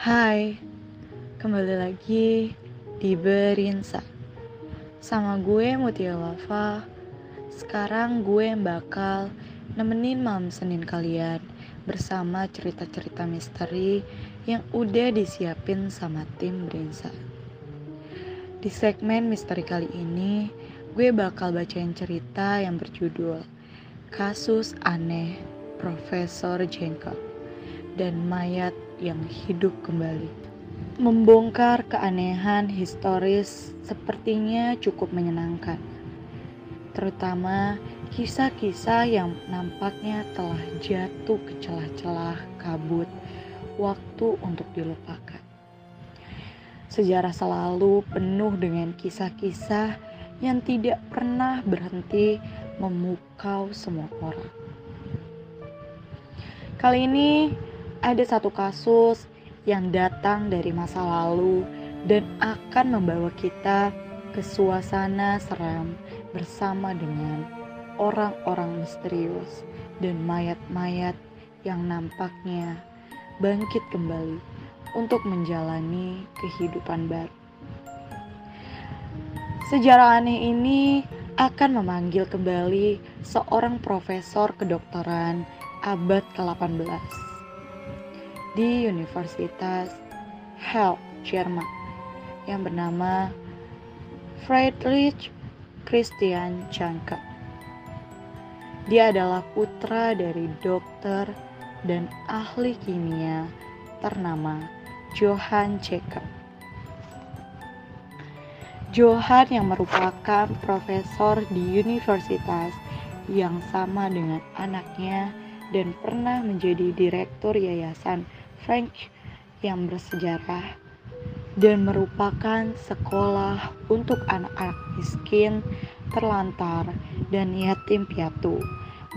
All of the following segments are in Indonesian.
Hai, kembali lagi di Berinsa. Sama gue Mutia Wafa. Sekarang gue bakal nemenin malam Senin kalian Bersama cerita-cerita misteri yang udah disiapin sama tim Berinsa. Di segmen misteri kali ini Gue bakal bacain cerita yang berjudul Kasus Aneh Profesor Jengkel dan mayat yang hidup kembali. Membongkar keanehan historis sepertinya cukup menyenangkan, terutama kisah-kisah yang nampaknya telah jatuh ke celah-celah kabut waktu untuk dilupakan. Sejarah selalu penuh dengan kisah-kisah yang tidak pernah berhenti memukau semua orang. Kali ini ada satu kasus yang datang dari masa lalu dan akan membawa kita ke suasana seram bersama dengan orang-orang misterius dan mayat-mayat yang nampaknya bangkit kembali untuk menjalani kehidupan baru. Sejarah aneh ini akan memanggil kembali seorang profesor kedokteran abad ke-18 di Universitas Halle, Jerman yang bernama Friedrich Christian Janke. Dia adalah putra dari dokter dan ahli kimia ternama Johann Jacob. Johann yang merupakan profesor di universitas yang sama dengan anaknya dan pernah menjadi direktur yayasan French yang bersejarah dan merupakan sekolah untuk anak-anak miskin, terlantar, dan yatim piatu.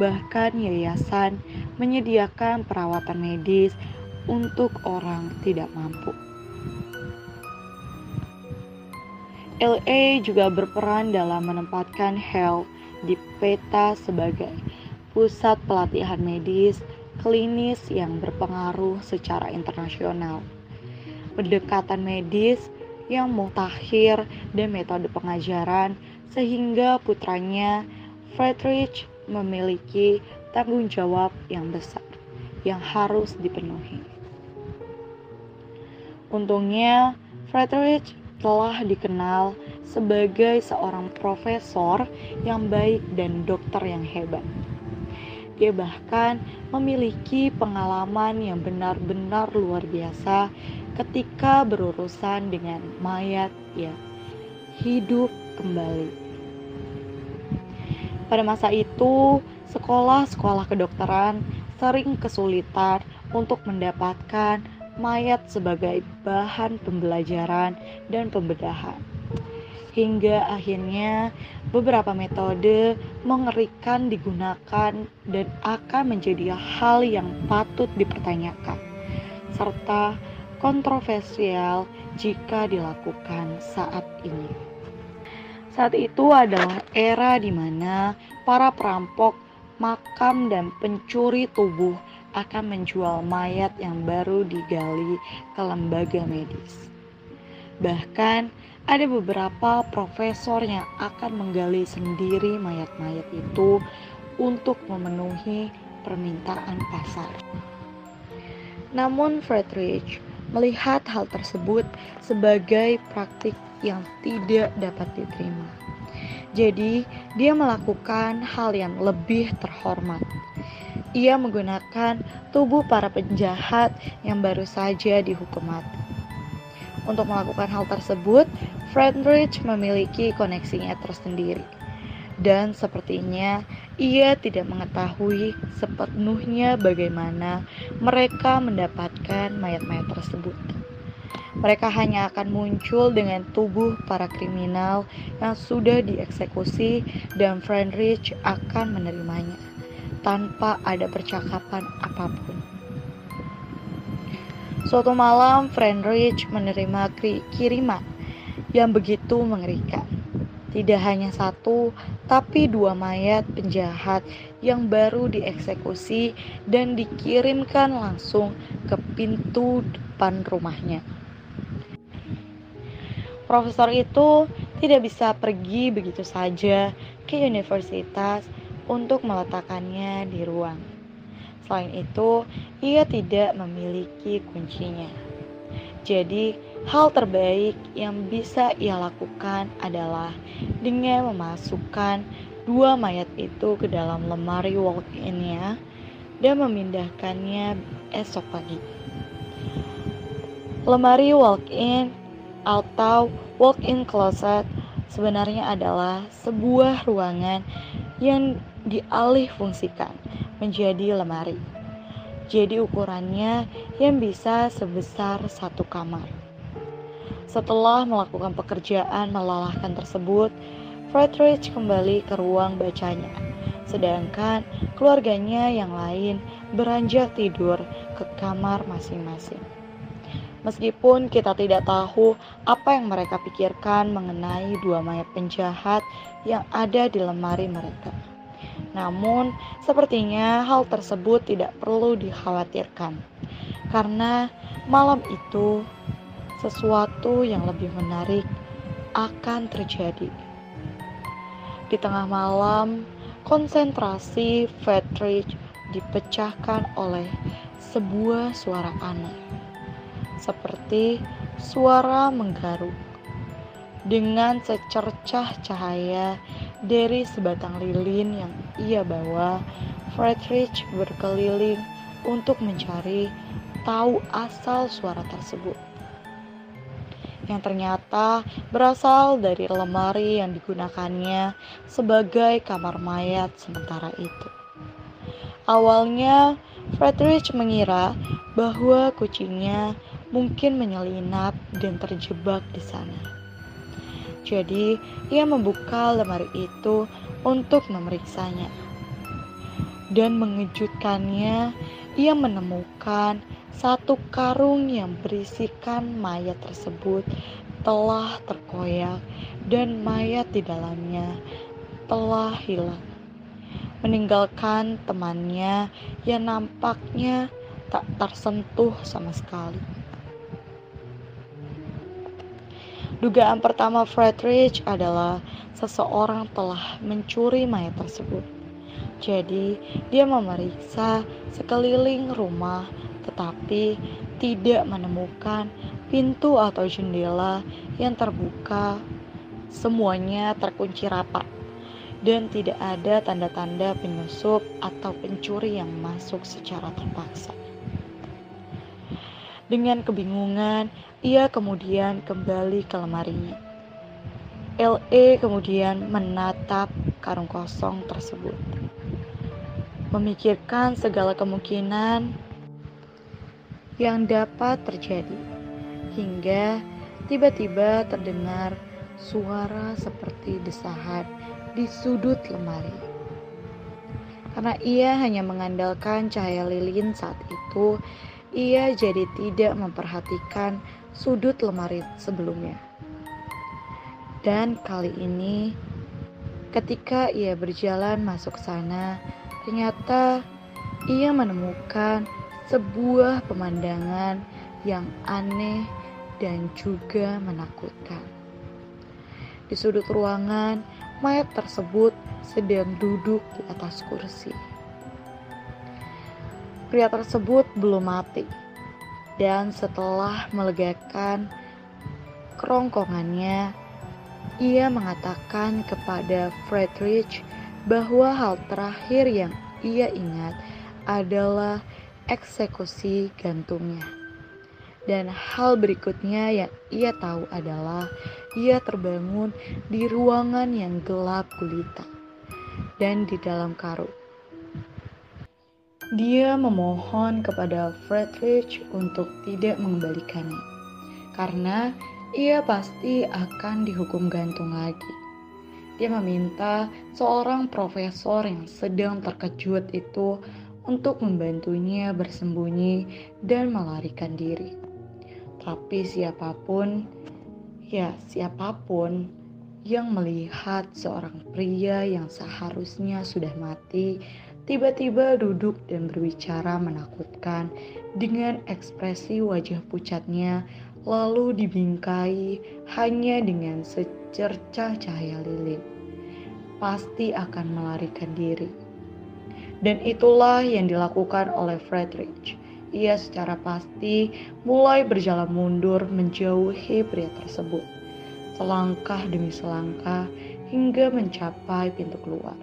Bahkan yayasan menyediakan perawatan medis untuk orang tidak mampu. LA juga berperan dalam menempatkan health di peta sebagai pusat pelatihan medis klinis yang berpengaruh secara internasional. Pendekatan medis yang mutakhir dan metode pengajaran sehingga putranya Friedrich memiliki tanggung jawab yang besar yang harus dipenuhi. Untungnya, Friedrich telah dikenal sebagai seorang profesor yang baik dan dokter yang hebat. Dia bahkan memiliki pengalaman yang benar-benar luar biasa ketika berurusan dengan mayat yang hidup kembali. Pada masa itu, sekolah-sekolah kedokteran sering kesulitan untuk mendapatkan mayat sebagai bahan pembelajaran dan pembedahan hingga akhirnya beberapa metode mengerikan digunakan dan akan menjadi hal yang patut dipertanyakan serta kontroversial jika dilakukan saat ini. Saat itu adalah era di mana para perampok, makam, dan pencuri tubuh akan menjual mayat yang baru digali ke lembaga medis. Bahkan ada beberapa profesor yang akan menggali sendiri mayat-mayat itu untuk memenuhi permintaan pasar. Namun Friedrich melihat hal tersebut sebagai praktik yang tidak dapat diterima. Jadi, dia melakukan hal yang lebih terhormat. Ia menggunakan tubuh para penjahat yang baru saja dihukum mati. Untuk melakukan hal tersebut, Friedrich memiliki koneksinya tersendiri. Dan sepertinya ia tidak mengetahui sepenuhnya bagaimana mereka mendapatkan mayat-mayat tersebut. Mereka hanya akan muncul dengan tubuh para kriminal yang sudah dieksekusi dan Friedrich akan menerimanya tanpa ada percakapan apa pun. Suatu malam, Friedrich menerima kiriman yang begitu mengerikan. Tidak hanya satu, tapi dua mayat penjahat yang baru dieksekusi dan dikirimkan langsung ke pintu depan rumahnya. Profesor itu tidak bisa pergi begitu saja ke universitas untuk meletakkannya di ruang. Selain itu, ia tidak memiliki kuncinya. Jadi, hal terbaik yang bisa ia lakukan adalah dengan memasukkan dua mayat itu ke dalam lemari walk-in-nya dan memindahkannya esok pagi. Lemari walk-in atau walk-in closet sebenarnya adalah sebuah ruangan yang dialih fungsikan menjadi lemari. Jadi ukurannya yang bisa sebesar satu kamar. Setelah melakukan pekerjaan melelahkan tersebut, Friedrich kembali ke ruang bacanya. Sedangkan keluarganya yang lain beranjak tidur ke kamar masing-masing. Meskipun kita tidak tahu apa yang mereka pikirkan mengenai dua mayat penjahat yang ada di lemari mereka. Namun, sepertinya hal tersebut tidak perlu dikhawatirkan, karena malam itu sesuatu yang lebih menarik akan terjadi. Di tengah malam, konsentrasi Friedrich dipecahkan oleh sebuah suara aneh, seperti suara menggaruk. Dengan secercah cahaya dari sebatang lilin yang ia bawa, Friedrich berkeliling untuk mencari tahu asal suara tersebut. Yang ternyata berasal dari lemari yang digunakannya sebagai kamar mayat sementara itu. Awalnya, Friedrich mengira bahwa kucingnya mungkin menyelinap dan terjebak di sana. Jadi, ia membuka lemari itu untuk memeriksanya. Dan mengejutkannya, ia menemukan satu karung yang berisikan mayat tersebut telah terkoyak dan mayat di dalamnya telah hilang. Meninggalkan temannya yang nampaknya tak tersentuh sama sekali. Dugaan pertama Friedrich adalah seseorang telah mencuri mayat tersebut. Jadi, dia memeriksa sekeliling rumah tetapi tidak menemukan pintu atau jendela yang terbuka. Semuanya terkunci rapat dan tidak ada tanda-tanda penyusup atau pencuri yang masuk secara terpaksa. Dengan kebingungan, ia kemudian kembali ke lemarinya. LE kemudian menatap karung kosong tersebut. Memikirkan segala kemungkinan yang dapat terjadi. Hingga tiba-tiba terdengar suara seperti desahan di sudut lemari. Karena ia hanya mengandalkan cahaya lilin saat itu, ia jadi tidak memperhatikan sudut lemari sebelumnya. Dan kali ini, ketika ia berjalan masuk sana, ternyata ia menemukan sebuah pemandangan yang aneh dan juga menakutkan. Di sudut ruangan, mayat tersebut sedang duduk di atas kursi pria tersebut belum mati. Dan setelah melegakan kerongkongannya, ia mengatakan kepada Friedrich bahwa hal terakhir yang ia ingat adalah eksekusi gantungnya. Dan hal berikutnya yang ia tahu adalah ia terbangun di ruangan yang gelap gulita dan di dalam karung. Dia memohon kepada Friedrich untuk tidak mengembalikannya, karena ia pasti akan dihukum gantung lagi. Dia meminta seorang profesor yang sedang terkejut itu untuk membantunya bersembunyi dan melarikan diri. Tapi siapa pun, ya siapa pun yang melihat seorang pria yang seharusnya sudah mati tiba-tiba duduk dan berbicara menakutkan dengan ekspresi wajah pucatnya lalu dibingkai hanya dengan secercah cahaya lilin. Pasti akan melarikan diri. Dan itulah yang dilakukan oleh Friedrich. Ia secara pasti mulai berjalan mundur menjauhi pria tersebut. Selangkah demi selangkah hingga mencapai pintu keluar.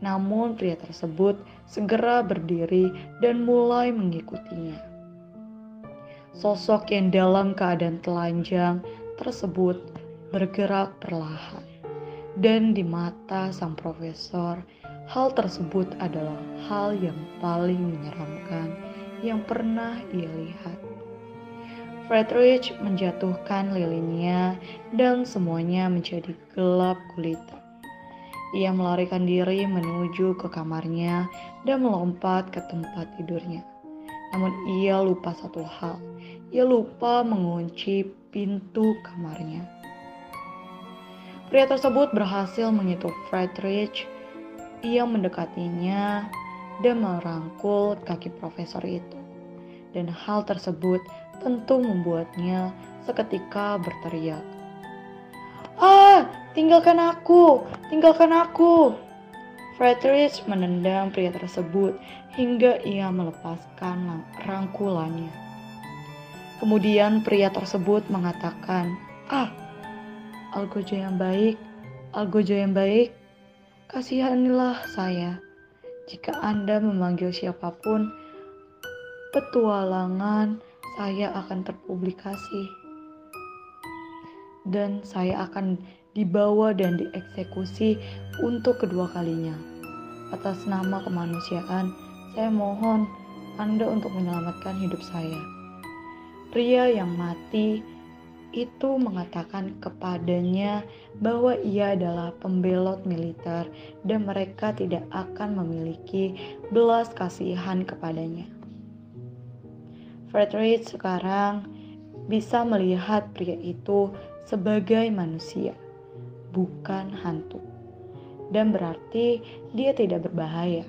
Namun pria tersebut segera berdiri dan mulai mengikutinya. Sosok yang dalam keadaan telanjang tersebut bergerak perlahan. Dan di mata sang profesor, hal tersebut adalah hal yang paling menyeramkan yang pernah ia lihat. Friedrich menjatuhkan lilinnya dan semuanya menjadi gelap gulita. Ia melarikan diri menuju ke kamarnya dan melompat ke tempat tidurnya. Namun ia lupa satu hal. Ia lupa mengunci pintu kamarnya. Pria tersebut berhasil menyentuh Friedrich. Ia mendekatinya dan merangkul kaki profesor itu. Dan hal tersebut tentu membuatnya seketika berteriak. Tinggalkan aku, tinggalkan aku. Friedrich menendang pria tersebut hingga ia melepaskan rangkulannya. Kemudian pria tersebut mengatakan, Ah, Algojo yang baik, Algojo yang baik, kasihanilah saya. Jika Anda memanggil siapa pun, petualangan saya akan terpublikasi. Dan saya akan dibawa dan dieksekusi untuk kedua kalinya. Atas nama kemanusiaan, saya mohon Anda untuk menyelamatkan hidup saya. Pria yang mati itu mengatakan kepadanya bahwa ia adalah pembelot militer dan mereka tidak akan memiliki belas kasihan kepadanya. Frederick sekarang bisa melihat pria itu sebagai manusia bukan hantu. Dan berarti dia tidak berbahaya.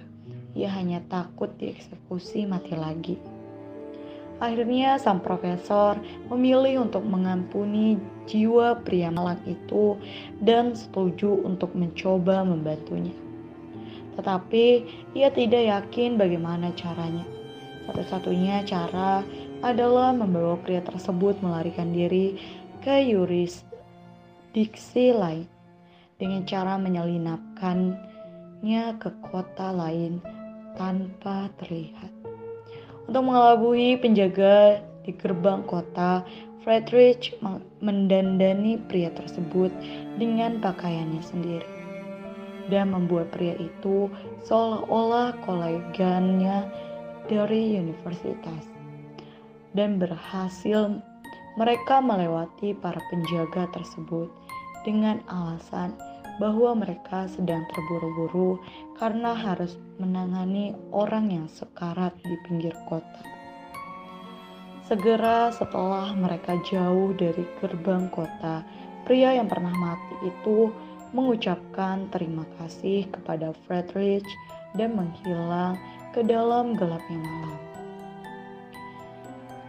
Ia hanya takut dieksekusi mati lagi. Akhirnya sang profesor memilih untuk mengampuni jiwa pria malang itu dan setuju untuk mencoba membantunya. Tetapi ia tidak yakin bagaimana caranya. Satu-satunya cara adalah membawa pria tersebut melarikan diri ke Yuris diksi lain dengan cara menyelinapkannya ke kota lain tanpa terlihat. Untuk mengelabui penjaga di gerbang kota, Friedrich mendandani pria tersebut dengan pakaiannya sendiri dan membuat pria itu seolah-olah kolegannya dari universitas dan berhasil mereka melewati para penjaga tersebut dengan alasan bahwa mereka sedang terburu-buru karena harus menangani orang yang sekarat di pinggir kota. Segera setelah mereka jauh dari gerbang kota, pria yang pernah mati itu mengucapkan terima kasih kepada Friedrich dan menghilang ke dalam gelapnya malam.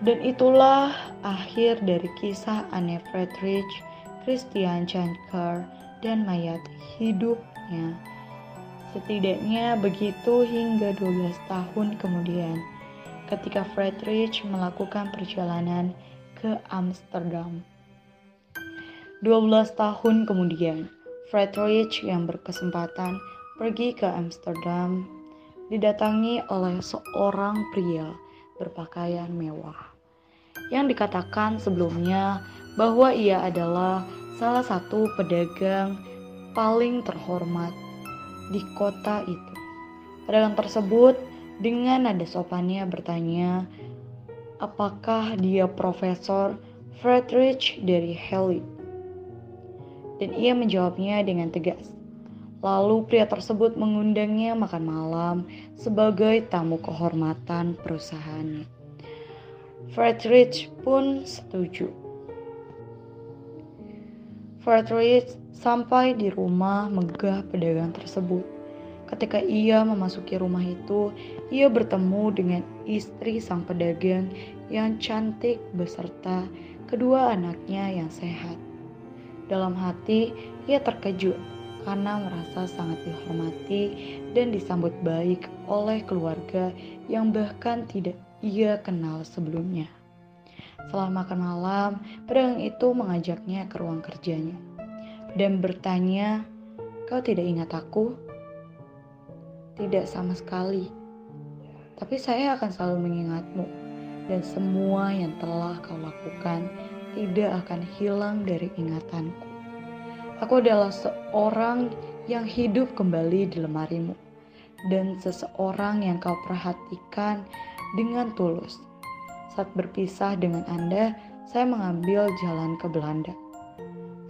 Dan itulah akhir dari kisah aneh Friedrich, Christian Janker, dan mayat hidupnya. Setidaknya begitu hingga 12 tahun kemudian ketika Friedrich melakukan perjalanan ke Amsterdam. 12 tahun kemudian, Friedrich yang berkesempatan pergi ke Amsterdam didatangi oleh seorang pria berpakaian mewah yang dikatakan sebelumnya bahwa ia adalah salah satu pedagang paling terhormat di kota itu. Pedagang tersebut dengan nada sopannya bertanya, apakah dia Profesor Friedrich dari Heli? Dan ia menjawabnya dengan tegas. Lalu pria tersebut mengundangnya makan malam sebagai tamu kehormatan perusahaannya. Friedrich pun setuju. Friedrich sampai di rumah megah pedagang tersebut. Ketika ia memasuki rumah itu, ia bertemu dengan istri sang pedagang yang cantik beserta kedua anaknya yang sehat. Dalam hati, ia terkejut karena merasa sangat dihormati dan disambut baik oleh keluarga yang bahkan tidak ia kenal sebelumnya. Setelah makan malam, pedagang itu mengajaknya ke ruang kerjanya dan bertanya, "Kau tidak ingat aku?" Tidak sama sekali. Tapi saya akan selalu mengingatmu dan semua yang telah kau lakukan tidak akan hilang dari ingatanku. Aku adalah seorang yang hidup kembali di lemarimu dan seseorang yang kau perhatikan dengan tulus. Saat berpisah dengan Anda, saya mengambil jalan ke Belanda.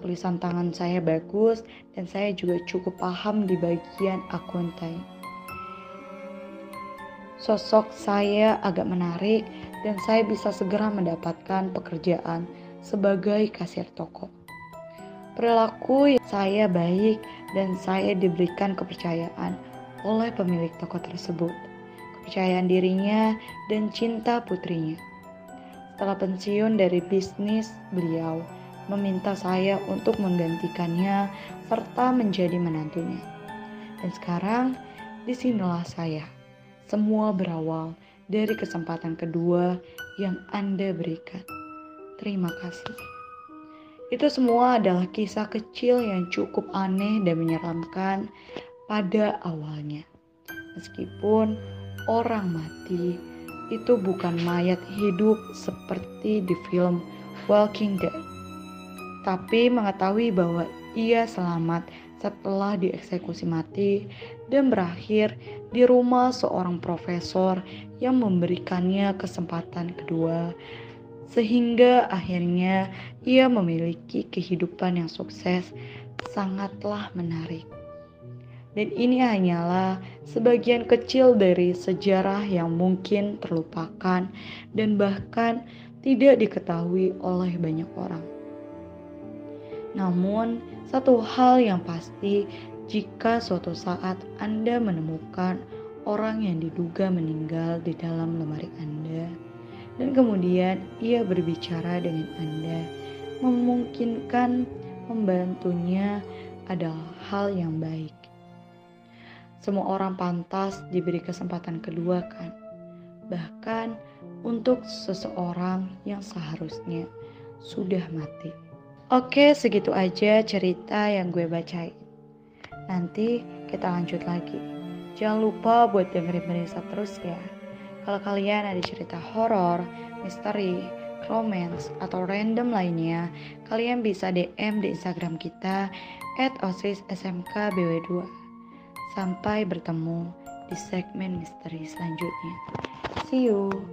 Tulisan tangan saya bagus dan saya juga cukup paham di bagian akuntai. Sosok saya agak menarik dan saya bisa segera mendapatkan pekerjaan sebagai kasir toko. Perilaku saya baik dan saya diberikan kepercayaan oleh pemilik toko tersebut kepercayaan dirinya, dan cinta putrinya. Setelah pensiun dari bisnis, beliau meminta saya untuk menggantikannya serta menjadi menantunya. Dan sekarang, di sinilah saya. Semua berawal dari kesempatan kedua yang Anda berikan. Terima kasih. Itu semua adalah kisah kecil yang cukup aneh dan menyeramkan pada awalnya. Meskipun orang mati itu bukan mayat hidup seperti di film Walking Dead, tapi mengetahui bahwa ia selamat setelah dieksekusi mati dan berakhir di rumah seorang profesor yang memberikannya kesempatan kedua sehingga akhirnya ia memiliki kehidupan yang sukses sangatlah menarik. Dan ini hanyalah sebagian kecil dari sejarah yang mungkin terlupakan dan bahkan tidak diketahui oleh banyak orang. Namun, satu hal yang pasti, jika suatu saat Anda menemukan orang yang diduga meninggal di dalam lemari Anda, dan kemudian ia berbicara dengan Anda, memungkinkan membantunya adalah hal yang baik. Semua orang pantas diberi kesempatan kedua kan? Bahkan untuk seseorang yang seharusnya sudah mati. Oke, segitu aja cerita yang gue bacain. Nanti kita lanjut lagi. Jangan lupa buat dengerin Menisa terus ya. Kalau kalian ada cerita horor, misteri, romance, atau random lainnya, kalian bisa DM di Instagram kita at osissmkbw2. Sampai bertemu di segmen misteri selanjutnya. See you.